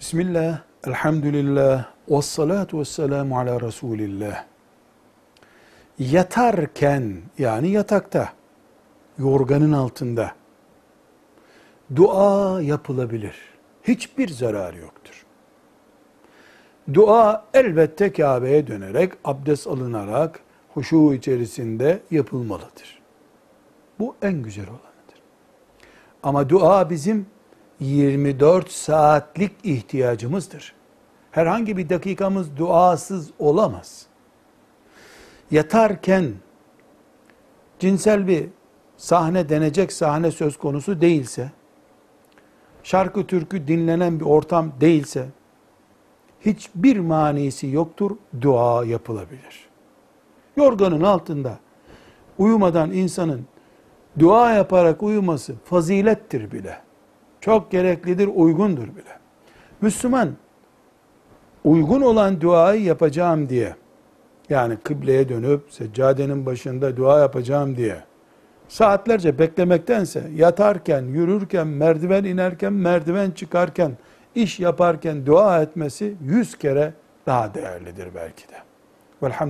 Bismillah, elhamdülillah, ve salatu ve selamu ala Resulillah. Yatarken, yani yatakta, yorganın altında, dua yapılabilir. Hiçbir zararı yoktur. Dua elbette Kabe'ye dönerek, abdest alınarak, huşu içerisinde yapılmalıdır. Bu en güzel olanıdır. Ama dua bizim 24 saatlik ihtiyacımızdır. Herhangi bir dakikamız duasız olamaz. Yatarken cinsel bir sahne denecek sahne söz konusu değilse, şarkı türkü dinlenen bir ortam değilse, hiçbir manisi yoktur, dua yapılabilir. Yorganın altında uyumadan insanın dua yaparak uyuması fazilettir bile. Çok gereklidir, uygundur bile. Müslüman uygun olan duayı yapacağım diye yani kıbleye dönüp seccadenin başında dua yapacağım diye saatlerce beklemektense yatarken, yürürken, merdiven inerken, merdiven çıkarken, iş yaparken dua etmesi yüz kere daha değerlidir belki de. Velhamdülillah.